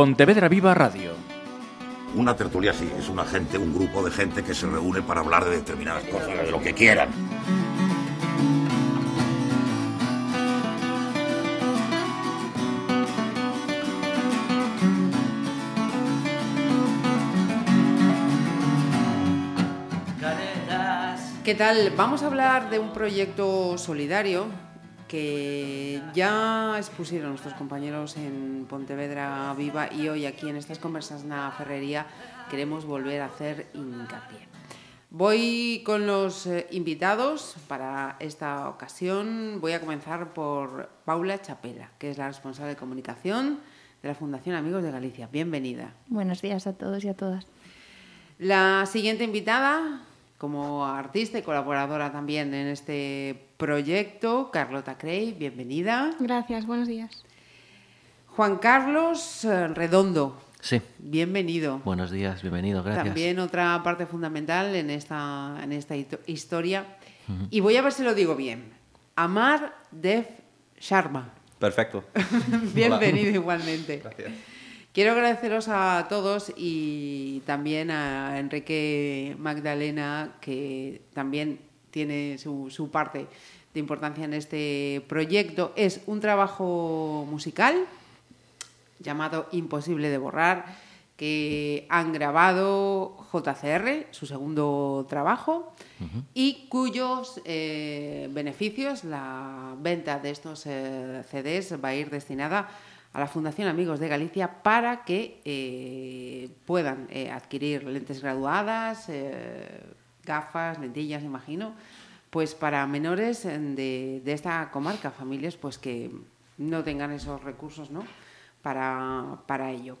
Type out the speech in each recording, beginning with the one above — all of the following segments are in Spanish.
Pontevedra Viva Radio. Una tertulia sí, es una gente, un grupo de gente que se reúne para hablar de determinadas cosas, de lo que quieran. ¿Qué tal? Vamos a hablar de un proyecto solidario que ya expusieron nuestros compañeros en Pontevedra Viva y hoy aquí en estas conversas na Ferrería queremos volver a hacer hincapié. Voy con los eh, invitados para esta ocasión. Voy a comenzar por Paula Chapela, que es la responsable de comunicación de la Fundación Amigos de Galicia. Bienvenida. Buenos días a todos y a todas. La siguiente invitada, como artista y colaboradora también en este proyecto, Carlota Crey, bienvenida. Gracias, buenos días. Juan Carlos eh, Redondo, Sí, bienvenido. buenos días, bienvenido, gracias. También otra parte fundamental en esta, en esta hito- historia. Y voy a ver si lo digo bien. Amar Dev Sharma. Perfecto. Bienvenido igualmente. Gracias. Quiero agradeceros a todos y también a Enrique Magdalena, que también tiene su, su parte de importancia en este proyecto. Es un trabajo musical llamado Imposible de Borrar, que han grabado JCR, su segundo trabajo, y cuyos eh, beneficios, la venta de estos eh, CDs va a ir destinada a la Fundación Amigos de Galicia para que eh, puedan eh, adquirir lentes graduadas, eh, gafas, lentillas, imagino, pues para menores de, de esta comarca, familias pues que no tengan esos recursos, ¿no? Para, para ello.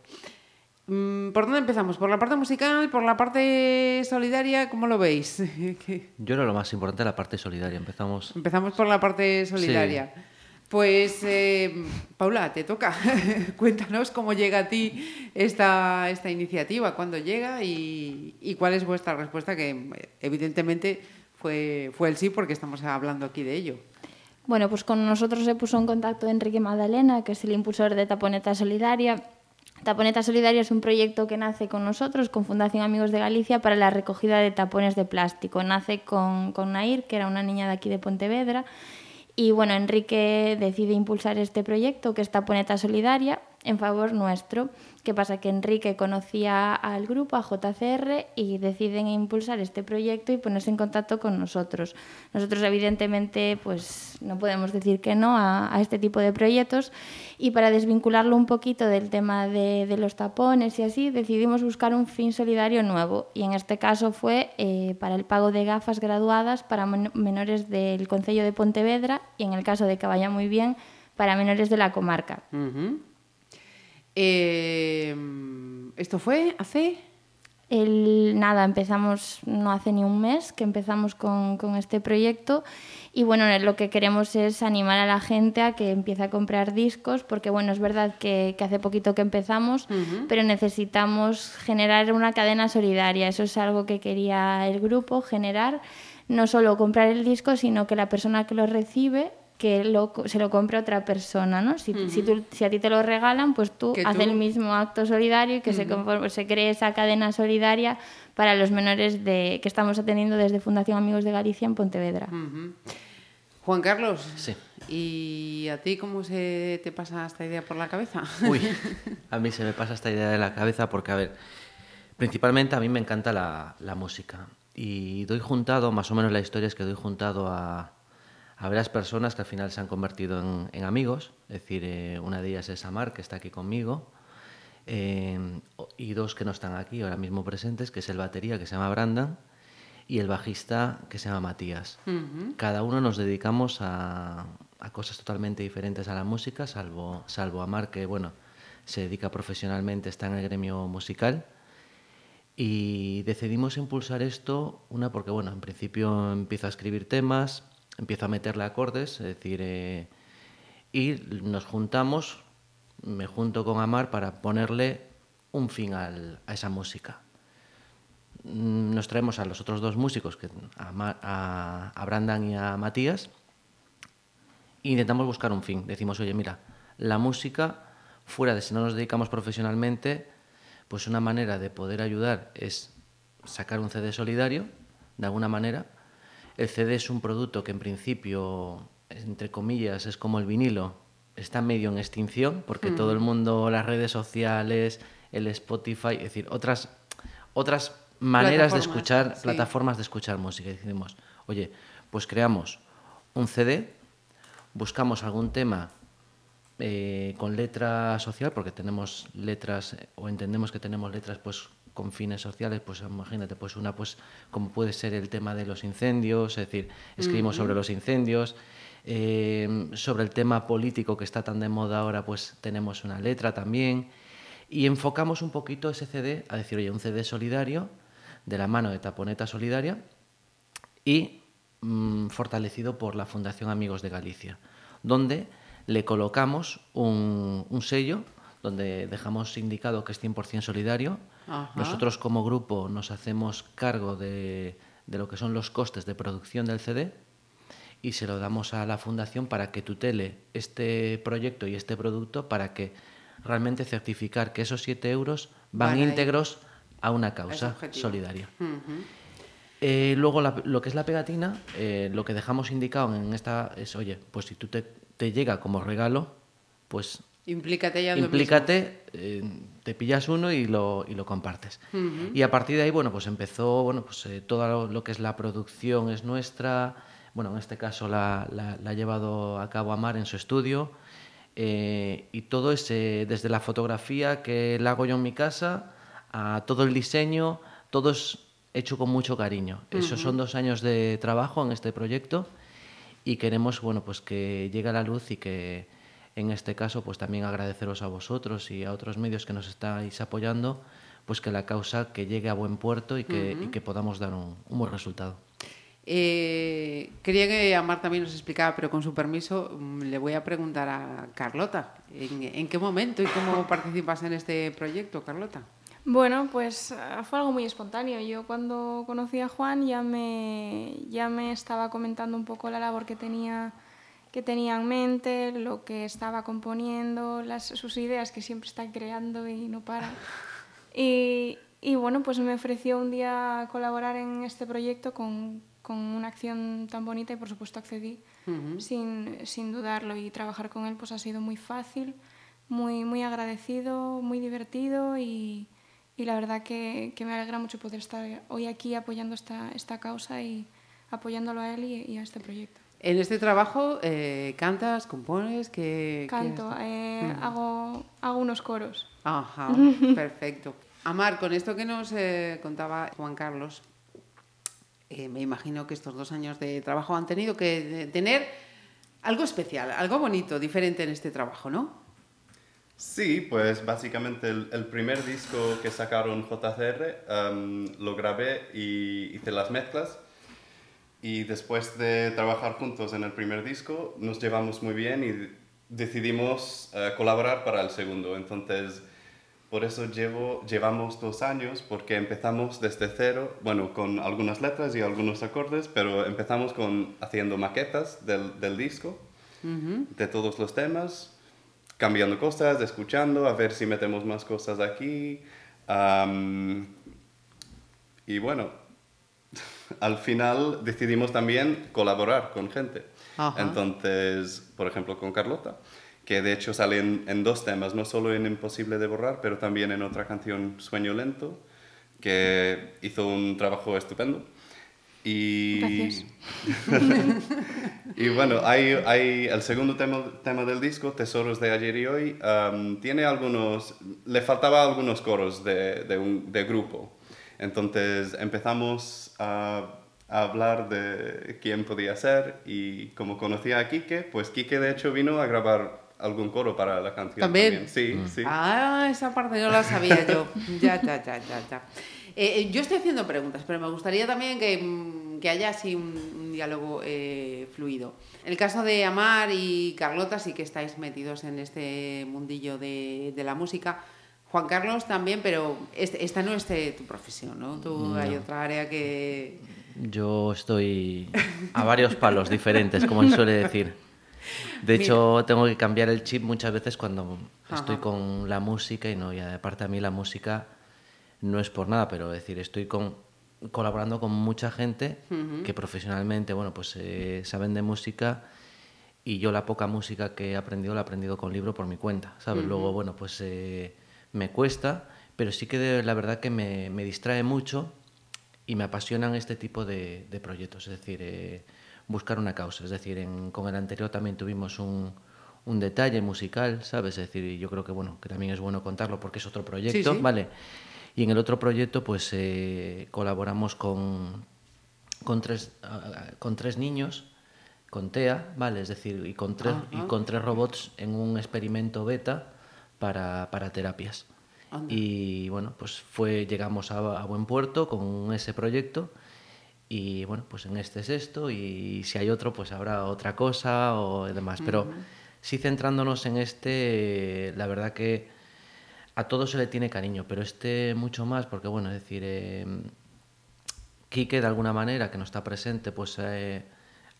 Mm, ¿Por dónde empezamos? ¿Por la parte musical? ¿Por la parte solidaria? ¿Cómo lo veis? Yo creo lo más importante la parte solidaria. Empezamos. Empezamos por la parte solidaria. Pues, eh, Paula, te toca. Cuéntanos cómo llega a ti esta, esta iniciativa, cuándo llega y, cuál es vuestra respuesta, que evidentemente fue, fue el sí, porque estamos hablando aquí de ello. Bueno, pues con nosotros se puso en contacto Enrique Magdalena, que es el impulsor de Taponeta Solidaria. Taponeta Solidaria es un proyecto que nace con nosotros, con Fundación Amigos de Galicia, para la recogida de tapones de plástico. Nace con, con Nair, que era una niña de aquí de Pontevedra. Y bueno, Enrique decide impulsar este proyecto, que es Taponeta Solidaria, en favor nuestro. ¿Qué pasa? Que Enrique conocía al grupo, a JCR, y deciden impulsar este proyecto y ponerse en contacto con nosotros. Nosotros, evidentemente, pues no podemos decir que no a, este tipo de proyectos. Y para desvincularlo un poquito del tema de, los tapones y así, decidimos buscar un fin solidario nuevo. Y en este caso fue eh, para el pago de gafas graduadas para men- menores del Concello de Pontevedra y en el caso de que vaya muy bien, para menores de la comarca. Eh, ¿Esto fue hace? El, nada, empezamos no hace ni un mes que empezamos con, con este proyecto y bueno, lo que queremos es animar a la gente a que empiece a comprar discos porque bueno, es verdad que, que hace poquito que empezamos, pero necesitamos generar una cadena solidaria, eso es algo que quería el grupo, generar no solo comprar el disco, sino que la persona que lo recibe que lo, se lo compre a otra persona, ¿no? Si, si, tú- si a ti te lo regalan, pues tú haces el mismo acto solidario y que se, conforme- se cree esa cadena solidaria para los menores de, que estamos atendiendo desde Fundación Amigos de Galicia en Pontevedra. Juan Carlos. Sí. ¿Y a ti cómo se te pasa esta idea por la cabeza? Uy, a mí se me pasa esta idea de la cabeza porque, a ver, principalmente a mí me encanta la, la música. Y doy juntado, más o menos la historia es que doy juntado a, a varias personas que al final se han convertido en, en amigos. Es decir, eh, una de ellas es Amar, que está aquí conmigo. eh, y dos que no están aquí ahora mismo presentes, que es el batería, que se llama Brandon, y el bajista, que se llama Matías. Cada uno nos dedicamos a, a cosas totalmente diferentes a la música, salvo, salvo Amar, que bueno, se dedica profesionalmente, está en el gremio musical. Y decidimos impulsar esto, una porque, bueno, en principio empiezo a escribir temas, empiezo a meterle acordes, es decir, eh, y nos juntamos, me junto con Amar para ponerle un fin a esa música. Mm, Nos traemos a los otros dos músicos, que, a, a Brandan y a Matías, e intentamos buscar un fin. Decimos, oye, mira, la música fuera de si no nos dedicamos profesionalmente, pues una manera de poder ayudar es sacar un CD solidario, de alguna manera. El CD es un producto que en principio, entre comillas, es como el vinilo, está medio en extinción, porque todo el mundo, las redes sociales, el Spotify, es decir, otras, otras maneras de escuchar, plataformas de escuchar música. Y decimos, oye, pues creamos un CD, buscamos algún tema eh, con letra social, porque tenemos letras, o entendemos que tenemos letras pues con fines sociales, pues imagínate, pues una pues como puede ser el tema de los incendios, es decir, escribimos sobre los incendios, eh, sobre el tema político que está tan de moda ahora, pues tenemos una letra también, y enfocamos un poquito ese CD a decir, oye, un CD solidario, de la mano de Taponeta Solidaria, y mm, fortalecido por la Fundación Amigos de Galicia, donde le colocamos un, un sello donde dejamos indicado que es 100% solidario. Nosotros como grupo nos hacemos cargo de, de, lo que son los costes de producción del CD y se lo damos a la fundación para que tutele este proyecto y este producto para que realmente certificar que esos 7 euros van íntegros a una causa solidaria. Eh, luego lo que es la pegatina, eh, lo que dejamos indicado en esta es, oye, pues si tú te, te llega como regalo, pues Implícate ya Implícate, eh, te pillas uno y lo, y lo compartes. Y a partir de ahí, bueno, pues empezó, bueno, pues eh, todo lo, que es la producción es nuestra. Bueno, en este caso la, la, ha llevado a cabo Amar en su estudio. Eh, y todo ese, desde la fotografía que la hago yo en mi casa, a todo el diseño, todo es hecho con mucho cariño. Esos son dos años de trabajo en este proyecto y queremos, bueno, pues que llegue a la luz y que en este caso, pues también agradeceros a vosotros y a otros medios que nos estáis apoyando, pues que la causa que llegue a buen puerto y que, y que podamos dar un, un buen resultado. Eh, quería que Amar también nos explicara, pero con su permiso mm, le voy a preguntar a Carlota, ¿en, en qué momento y cómo participas en este proyecto, Carlota? Bueno, pues ah, fue algo muy espontáneo. Yo cuando conocí a Juan ya me, ya me estaba comentando un poco la labor que tenía que tenía en mente, lo que estaba componiendo, las, sus ideas que siempre está creando y no para. Y, y bueno, pues me ofreció un día colaborar en este proyecto con, con una acción tan bonita y por supuesto accedí uh -huh. sin, sin dudarlo y trabajar con él pues ha sido muy fácil, muy, muy agradecido, muy divertido y, y la verdad que, que, me alegra mucho poder estar hoy aquí apoyando esta, esta causa y apoyándolo a él y, y a este proyecto. En este trabajo eh, cantas, compones, que canto, eh, -huh. hago hago unos coros. Ajá, perfecto. Amar, con esto que nos eh, contaba Juan Carlos, eh, me imagino que estos dos años de trabajo han tenido que tener algo especial, algo bonito, diferente en este trabajo, ¿no? Sí, pues básicamente el, el primer disco que sacaron JCR um, lo grabé y hice las mezclas y después de trabajar juntos en el primer disco, nos llevamos muy bien y decidimos uh, colaborar para el segundo. Entonces, por eso llevo, llevamos dos años, porque empezamos desde cero, bueno, con algunas letras y algunos acordes, pero empezamos con haciendo maquetas del, del disco, uh -huh. de todos los temas, cambiando cosas, escuchando, a ver si metemos más cosas aquí. Um, y bueno, al final decidimos también colaborar con gente. Ajá. Entonces, por ejemplo, con Carlota, que de hecho sale en, en, dos temas, no solo en Imposible de Borrar, pero también en otra canción, Sueño Lento, que hizo un trabajo estupendo. Y, y bueno, hay, hay el segundo tema, tema, del disco, Tesoros de ayer y hoy, um, tiene algunos, le faltaba algunos coros de, de, un, de grupo. Entonces empezamos a, a, hablar de quién podía ser y como conocía a Quique, pues Quique de hecho vino a grabar algún coro para la canción también. también. Sí, mm. sí. Ah, esa parte no la sabía yo. ya, ya, ya, ya, ya. Eh, yo estoy haciendo preguntas, pero me gustaría también que, mm, que haya así un, un diálogo eh, fluido. En el caso de Amar y Carlota sí que estáis metidos en este mundillo de, de la música. Juan Carlos también, pero este, esta no es tu profesión, ¿no? Tú no. hay otra área que... Yo estoy a varios palos diferentes, como se suele decir. De hecho, tengo que cambiar el chip muchas veces cuando estoy con la música y no, y aparte a mí la música no es por nada, pero decir, estoy con, colaborando con mucha gente que profesionalmente, bueno, pues eh, saben de música y yo la poca música que he aprendido la he aprendido con libro por mi cuenta, ¿sabes? Luego, bueno, pues eh, me cuesta, pero sí que la verdad que me, me, distrae mucho y me apasionan este tipo de, de proyectos, es decir, eh, buscar una causa. Es decir, en, con el anterior también tuvimos un, un, detalle musical, ¿sabes? Es decir, yo creo que, bueno, que también es bueno contarlo porque es otro proyecto, Sí, sí. ¿vale? Y en el otro proyecto, pues eh, colaboramos con, con, tres, con tres niños con TEA, ¿vale? Es decir, y con tres, y con tres robots en un experimento beta para, para terapias. Anda. Y bueno, pues fue, llegamos a, a, buen puerto con ese proyecto y bueno, pues en este es esto y si hay otro, pues habrá otra cosa o demás. Pero uh -huh. sí centrándonos en este, la verdad que a todos se le tiene cariño, pero este mucho más porque bueno, es decir, eh, Quique de alguna manera, que no está presente, pues... Eh,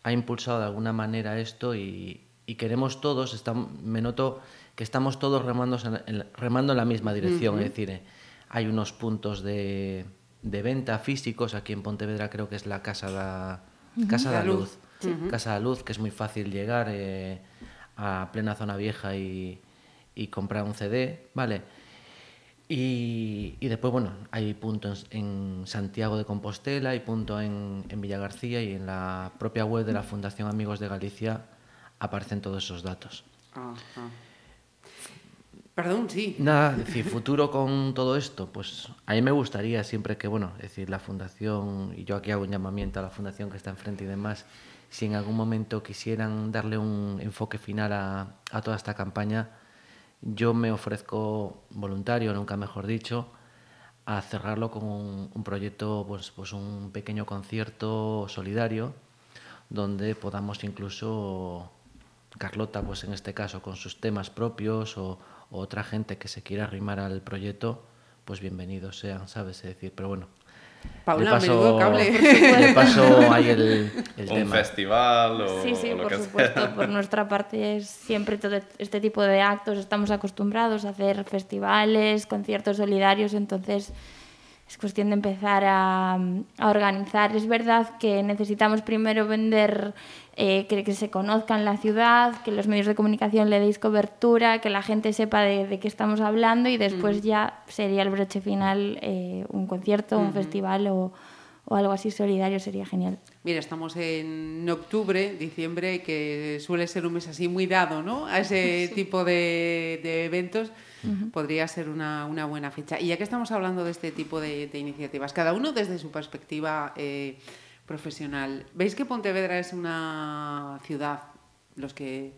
ha impulsado de alguna manera esto y, y queremos todos, está, me noto que estamos todos remando en, remando en la misma dirección, uh -huh. es decir, eh, hay unos puntos de, de, venta físicos, aquí en Pontevedra creo que es la Casa da, uh -huh. Casa da Luz, uh -huh. Casa da Luz, que es muy fácil llegar eh, a plena zona vieja y, y, comprar un CD, ¿vale? Y, y, después, bueno, hay puntos en Santiago de Compostela, hay punto en, en Villa García y en la propia web de la Fundación Amigos de Galicia aparecen todos esos datos. Ajá. Perdón, sí. Nada, decir, futuro con todo esto, pues a mí me gustaría siempre que, bueno, es decir, la Fundación, y yo aquí hago un llamamiento a la Fundación que está enfrente y demás, si en algún momento quisieran darle un enfoque final a, a toda esta campaña, yo me ofrezco voluntario, nunca mejor dicho, a cerrarlo con un, un, proyecto, pues, pues un pequeño concierto solidario, donde podamos incluso, Carlota, pues en este caso, con sus temas propios o, o otra gente que se quiera arrimar al proyecto, pues bienvenidos sean, ¿sabes? Es decir, pero bueno, Paula, le paso, menudo cable. Le paso ahí el, el un tema. festival o, Sí, sí, o lo por que supuesto. sea. Por nuestra parte es siempre todo este tipo de actos. Estamos acostumbrados a hacer festivales, conciertos solidarios, entonces es cuestión de empezar a, a organizar. Es verdad que necesitamos primero vender, eh, que, que, se conozca en la ciudad, que los medios de comunicación le deis cobertura, que la gente sepa de, de qué estamos hablando y después uh -huh. ya sería el broche final eh, un concierto, uh -huh. un festival o, o algo así solidario sería genial. Mira, estamos en octubre, diciembre, que suele ser un mes así muy dado ¿no? a ese sí. tipo de, de eventos. Uh -huh. Podría ser una, una, buena fecha. Y ya que estamos hablando de este tipo de, de iniciativas, cada uno desde su perspectiva eh, profesional, ¿veis que Pontevedra es una ciudad, los que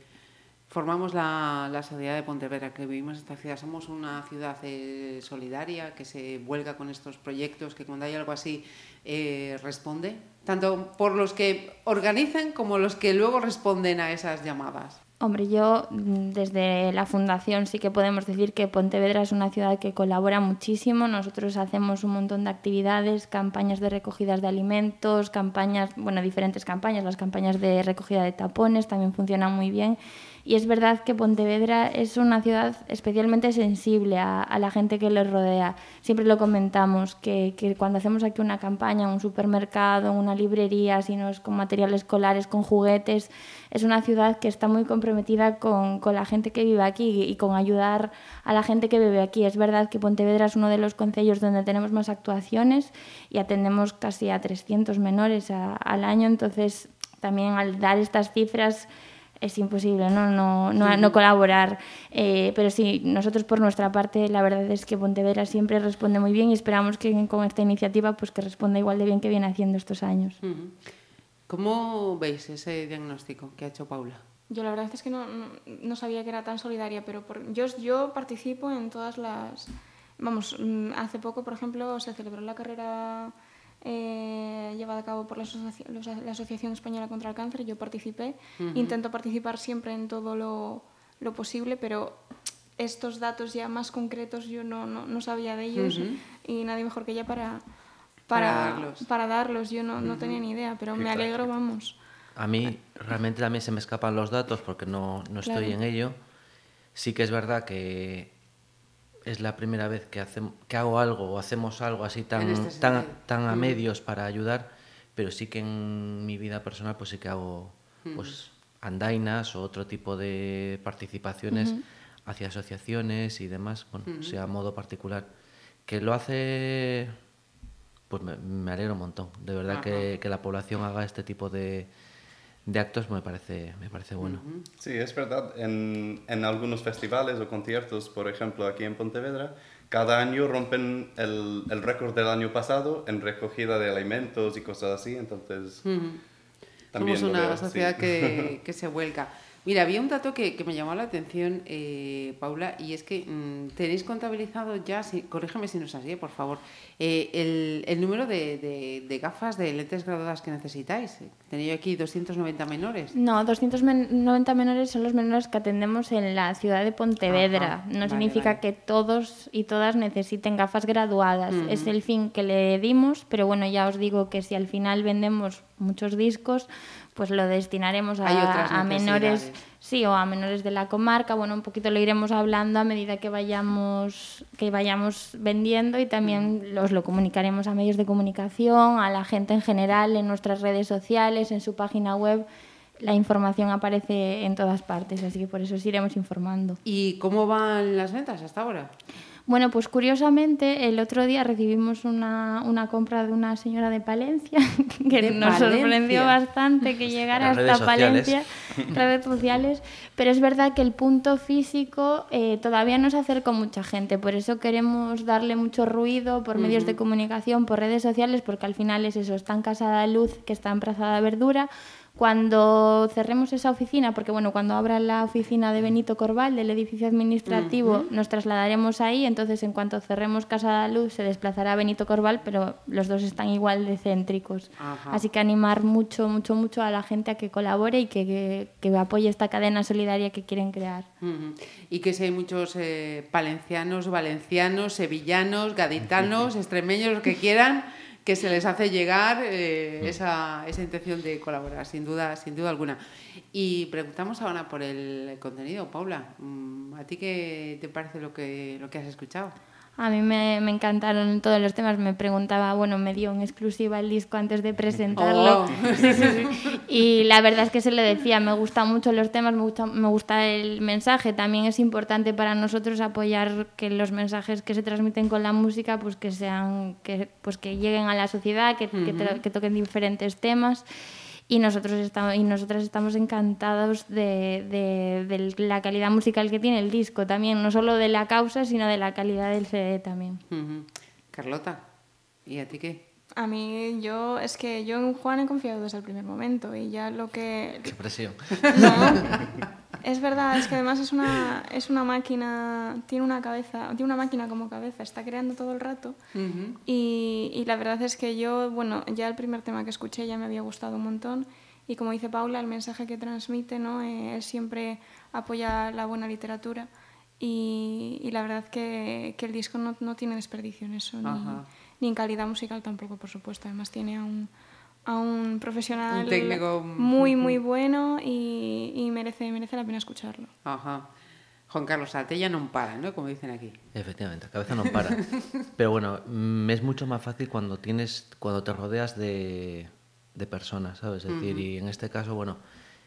formamos la, la sociedad de Pontevedra, que vivimos esta ciudad, somos una ciudad eh, solidaria, que se vuelca con estos proyectos, que cuando hay algo así eh, responde, tanto por los que organizan como los que luego responden a esas llamadas? Hombre, yo desde la fundación sí que podemos decir que Pontevedra es una ciudad que colabora muchísimo. Nosotros hacemos un montón de actividades, campañas de recogidas de alimentos, campañas, bueno, diferentes campañas, las campañas de recogida de tapones también funcionan muy bien. Y es verdad que Pontevedra es una ciudad especialmente sensible a, la gente que le rodea. Siempre lo comentamos, que, que, cuando hacemos aquí una campaña un supermercado, una librería, si no es con materiales escolares, con juguetes, es una ciudad que está muy comprometida con, con la gente que vive aquí y con ayudar a la gente que vive aquí. Es verdad que Pontevedra es uno de los concellos donde tenemos más actuaciones y atendemos casi a 300 menores al año, entonces también al dar estas cifras es imposible no, no, no, no colaborar. Eh, pero sí, nosotros por nuestra parte, la verdad es que Pontevedra siempre responde muy bien y esperamos que con esta iniciativa pues que responda igual de bien que viene haciendo estos años. ¿Cómo veis ese diagnóstico que ha hecho Paula? Yo la verdad es que no, no, no sabía que era tan solidaria, pero por, yo, yo participo en todas las... Vamos, hace poco, por ejemplo, se celebró la carrera eh, llevada a cabo por la, asoci la, Asociación Española contra el Cáncer. Yo participé, uh -huh. intento participar siempre en todo lo, lo, posible, pero estos datos ya más concretos yo no, no, no sabía de ellos uh -huh. y nadie mejor que ella para, para, para darlos. Para darlos. Yo no, uh -huh. no tenía ni idea, pero me alegro, vamos. A mí realmente también se me escapan los datos porque no, no estoy Claro. en ello. Sí que es verdad que es la primera vez que, hago algo o hacemos algo así tan, este tan, a medios para ayudar, pero sí que en mi vida personal pues sí que hago pues andainas o otro tipo de participaciones hacia asociaciones y demás, bueno, sea a modo particular. Que lo hace, pues me, me alegro un montón. De verdad que, que la población haga este tipo de, de actos me parece, me parece bueno. Sí, es verdad. En, en algunos festivales o conciertos, por ejemplo, aquí en Pontevedra, cada año rompen el, el récord del año pasado en recogida de alimentos y cosas así. Entonces, también Somos una veo, sí. sociedad que, que se vuelca. Mira, había un dato que, que me llamó la atención, eh, Paula, y es que mm, tenéis contabilizado ya, si, corrígeme si no es así, eh, por favor, eh, el, el número de, de- de gafas de lentes graduadas que necesitáis. Tenéis aquí 290 menores. No, 290 menores son los menores que atendemos en la ciudad de Pontevedra. Ajá, no vale, significa vale. que todos y todas necesiten gafas graduadas. Es el fin que le dimos, pero bueno, ya os digo que si al final vendemos muchos discos, pues lo destinaremos a, a menores, sí, o a menores de la comarca. Bueno, un poquito lo iremos hablando a medida que vayamos que vayamos vendiendo y también los lo comunicaremos a medios de comunicación, a la gente en general, en nuestras redes sociales, en su página web. La información aparece en todas partes, así que por eso os iremos informando. ¿Y cómo van las ventas hasta ahora? Bueno, pues curiosamente, el otro día recibimos una, una compra de una señora de Palencia que De nos Palencia. sorprendió bastante que llegara hasta redes. Palencia, redes sociales, pero es verdad que el punto físico eh, todavía no se acercó mucha gente, por eso queremos darle mucho ruido por medios de comunicación, por redes sociales, porque al final es eso, está en Casa de Luz, que está en de Verdura, cuando cerremos esa oficina, porque bueno, cuando abra la oficina de Benito Corval del edificio administrativo, nos trasladaremos ahí, entonces en cuanto cerremos Casa de Luz se desplazará a Benito Corval, pero los dos están igual de céntricos. Ajá. Así que animar mucho, mucho, mucho a la gente a que colabore y que, que, que apoye esta cadena solidaria que quieren crear. Y que si hay muchos eh, palencianos, valencianos, sevillanos, gaditanos, extremeños, los que quieran, que se les hace llegar eh, esa, esa intención de colaborar, sin duda, sin duda alguna. Y preguntamos ahora por el contenido, Paula. mm, ¿A ti qué te parece lo que, lo que has escuchado? A mí me, me encantaron todos los temas. Me preguntaba, bueno, me dio en exclusiva el disco antes de presentarlo. Oh. Sí, sí, sí. Y la verdad es que se le decía, me gustan mucho los temas, me gusta, me gusta el mensaje. También es importante para nosotros apoyar que los mensajes que se transmiten con la música, pues que sean, que, pues que lleguen a la sociedad, que, toquen diferentes temas. Y nosotros estamos, y nosotras estamos encantados de, de- de la calidad musical que tiene el disco también, no solo de la causa, sino de la calidad del CD también. Carlota, ¿y a ti qué? A mí, yo, es que yo en Juan he confiado desde el primer momento y ya lo que... Qué presión. No, es verdad, es que además es una, es una máquina, tiene una cabeza, tiene una máquina como cabeza, está creando todo el rato. y, y la verdad es que yo, bueno, ya el primer tema que escuché ya me había gustado un montón. Y como dice Paula, el mensaje que transmite, ¿no? Eh, él siempre apoya la buena literatura. Y, y la verdad que, que el disco no, no tiene desperdicio en eso, ni. Ni en calidad musical tampoco, por supuesto. Además tiene a un, a un profesional Un técnico, muy, muy bueno y, y merece, merece la pena escucharlo. Ajá. Juan Carlos Atella no para, ¿no? Como dicen aquí. Efectivamente, la cabeza no para. Pero bueno, mm, es mucho más fácil cuando tienes, cuando te rodeas de, de personas, ¿sabes? Es decir, y en este caso, bueno,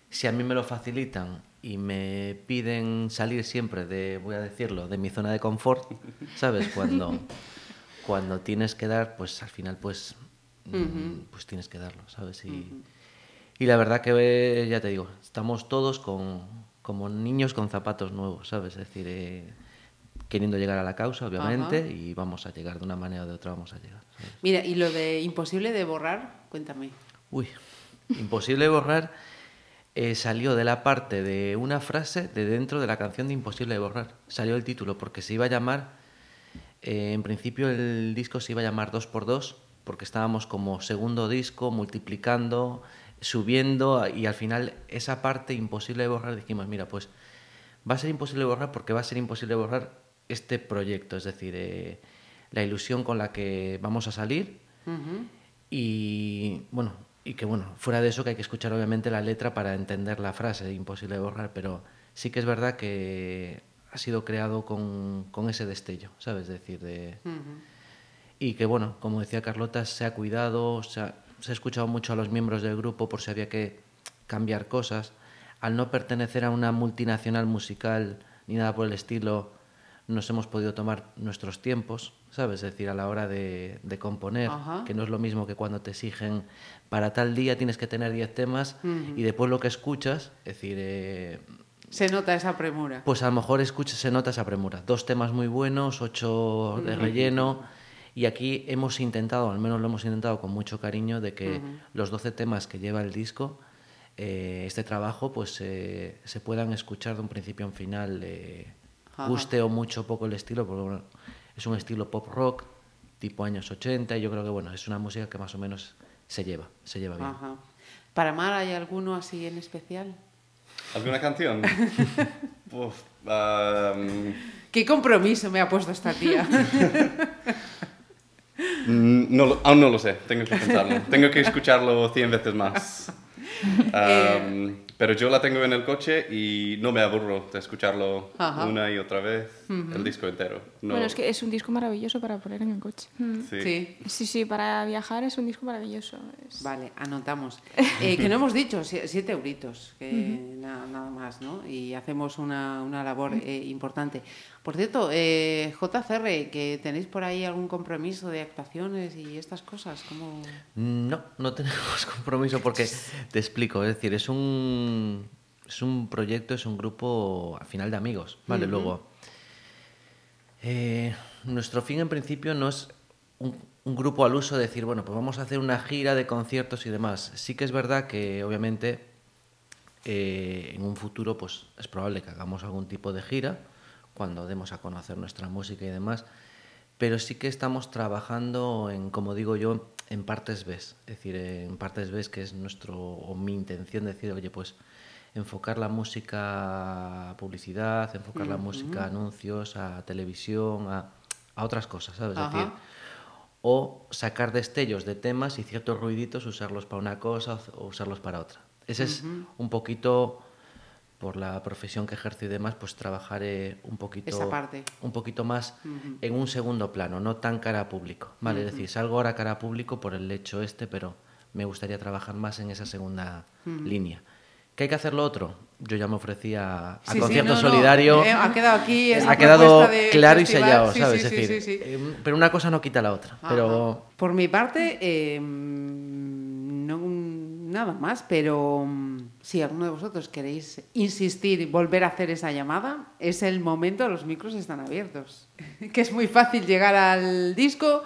si a mí me lo facilitan y me piden salir siempre de, voy a decirlo, de mi zona de confort, ¿sabes? Cuando, cuando tienes que dar, pues al final, pues, mm, pues tienes que darlo, ¿sabes? Y, y la verdad que, eh, ya te digo, estamos todos con, como niños con zapatos nuevos, ¿sabes? Es decir, eh, queriendo llegar a la causa, obviamente, Ajá. y vamos a llegar de una manera o de otra, vamos a llegar. ¿sabes? Mira, y lo de imposible de borrar, cuéntame. Uy, imposible borrar eh, salió de la parte de una frase de dentro de la canción de Imposible de borrar. Salió el título porque se iba a llamar, eh, en principio el disco se iba a llamar 2x2 porque estábamos como segundo disco multiplicando, subiendo y al final esa parte imposible de borrar dijimos, mira, pues va a ser imposible de borrar porque va a ser imposible borrar este proyecto, es decir, eh, la ilusión con la que vamos a salir. Y bueno, y que bueno, fuera de eso que hay que escuchar obviamente la letra para entender la frase, imposible de borrar, pero sí que es verdad que ha sido creado con, con ese destello, ¿sabes? Es decir, de... Y que bueno, como decía Carlota, se ha cuidado, se ha, se ha escuchado mucho a los miembros del grupo por si había que cambiar cosas. Al no pertenecer a una multinacional musical ni nada por el estilo, nos hemos podido tomar nuestros tiempos, ¿sabes? Es decir, a la hora de, de componer, Ajá. que no es lo mismo que cuando te exigen para tal día tienes que tener 10 temas y después lo que escuchas, es decir, eh, Se nota esa premura. pues a lo mejor escuchas, se nota esa premura. Dos temas muy buenos, ocho de relleno. Y aquí hemos intentado, al menos lo hemos intentado con mucho cariño, de que los 12 temas que lleva el disco, eh, este trabajo, pues eh, se puedan escuchar de un principio a un final. eh, guste o mucho o poco el estilo, porque bueno, es un estilo pop rock, tipo años 80, y yo creo que bueno, es una música que más o menos se lleva, se lleva bien. Ajá. ¿Para Mar hay alguno así en especial? ¿Alguna canción? Uf, ¿Qué compromiso me ha puesto esta tía? mm, no aún no lo sé, tengo que pensarlo. tengo que escucharlo 100 veces más. Am, pero yo la tengo en el coche y no me aburro de escucharlo Ajá. una y otra vez, el disco entero. No- Bueno, es que es un disco maravilloso para poner en el coche. sí. sí. Sí, sí, para viajar es un disco maravilloso. Es- Vale, anotamos. Eh, que no hemos dicho, sie- siete euritos, que na- nada más, ¿no? Y hacemos una, una labor eh, importante. Por cierto, eh, JCR, que tenéis por ahí algún compromiso de actuaciones y estas cosas, ¿cómo...? No, no tenemos compromiso porque te explico, es decir, es un es un proyecto, es un grupo al final de amigos, ¿vale? Luego eh, nuestro fin en principio no es un, un grupo al uso de decir, bueno, pues vamos a hacer una gira de conciertos y demás. Sí que es verdad que obviamente eh, en un futuro pues es probable que hagamos algún tipo de gira cuando demos a conocer nuestra música y demás, pero sí que estamos trabajando en, como digo yo, en partes B, es decir, en partes B que es nuestro o mi intención de decir, oye, pues enfocar la música a publicidad, enfocar la música a anuncios, a televisión, a, a otras cosas, ¿sabes? Es Ajá. decir, o sacar destellos de temas y ciertos ruiditos, usarlos para una cosa o usarlos para otra. Ese es un poquito, por la profesión que ejerzo y demás, pues trabajaré un poquito, Esa parte. un poquito más en un segundo plano, no tan cara a público. ¿vale? Es decir, salgo ahora cara a público por el hecho este, pero me gustaría trabajar más en esa segunda línea. ¿Qué hay que hacer lo otro? Yo ya me ofrecí a, Sí, sí, concierto no, no, solidario. eh, ha quedado aquí ha quedado claro y festival. sellado, Sí, ¿sabes? sí, es sí, decir, sí, sí. eh, pero una cosa no quita la otra. Pero. Por mi parte, eh, no nada más, pero mm, si alguno de vosotros queréis insistir y volver a hacer esa llamada, es el momento, los micros están abiertos. que es muy fácil llegar al disco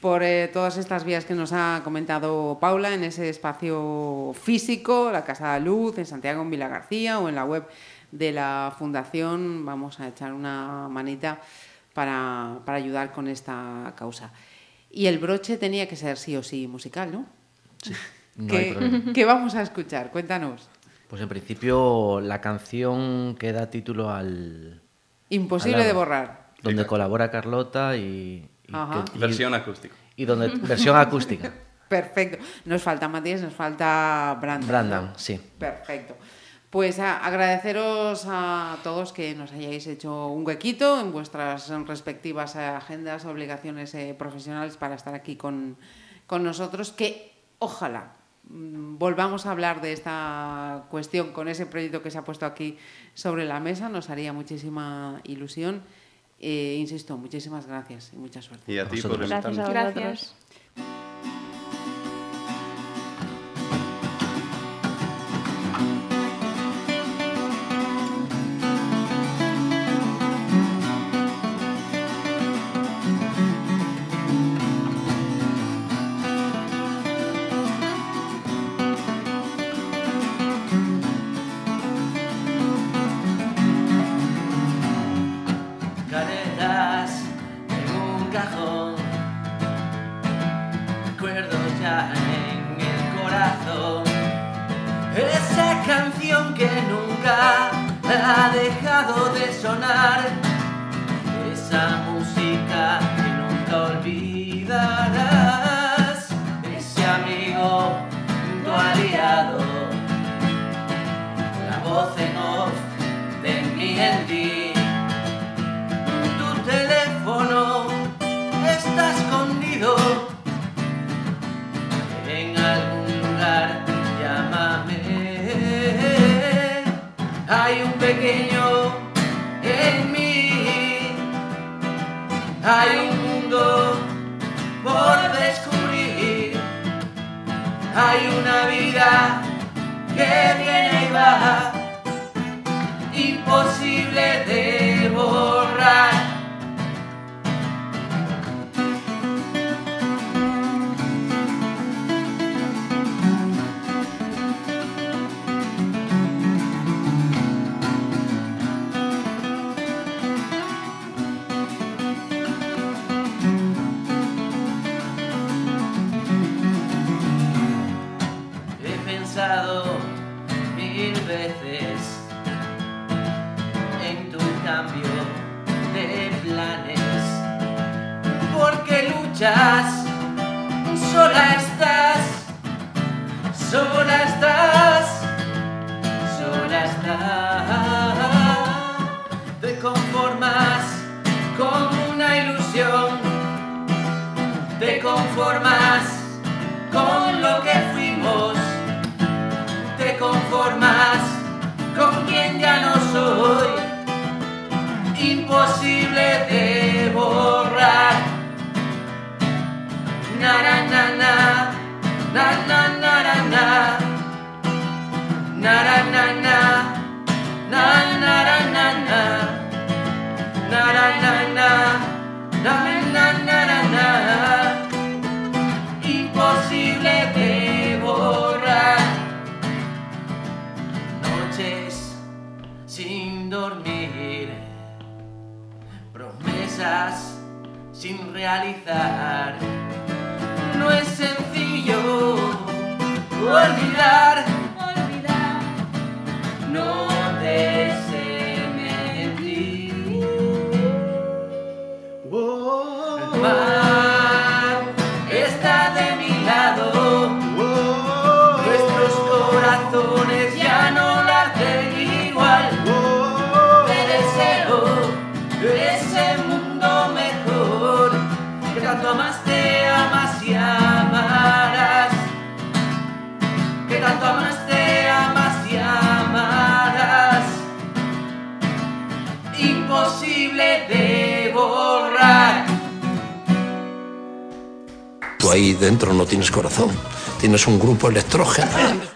por eh, todas estas vías que nos ha comentado Paula en ese espacio físico, la Casa de la Luz, en Santiago, en Vila García o en la web de la Fundación. Vamos a echar una manita para, para ayudar con esta causa. Y el broche tenía que ser sí o sí musical, ¿no? no hay ¿Qué, problema. qué vamos a escuchar? Cuéntanos. Pues en principio la canción que da título al... Imposible al de borrar. Donde colabora Carlota y... y Ajá. que- y- Versión acústica. Y donde... versión acústica. Perfecto. Nos falta Matías, nos falta Brandon. Brandon, ¿no? sí. Perfecto. Pues a- agradeceros a todos que nos hayáis hecho un huequito en vuestras respectivas agendas, obligaciones eh, profesionales para estar aquí con, con nosotros, que ojalá volvamos a hablar de esta cuestión con ese proyecto que se ha puesto aquí sobre la mesa, nos haría muchísima ilusión. Eh, insisto, muchísimas gracias y mucha suerte. Y a ti por Vosotros. Gracias por descubrir. Hay una vida que viene y va, imposible de volver. sola estás, sola estás, sola estás. Imposible de borrar noches sin dormir, promesas sin realizar. No es sencillo olvidar. ahí dentro no tienes corazón, tienes un grupo electrógeno.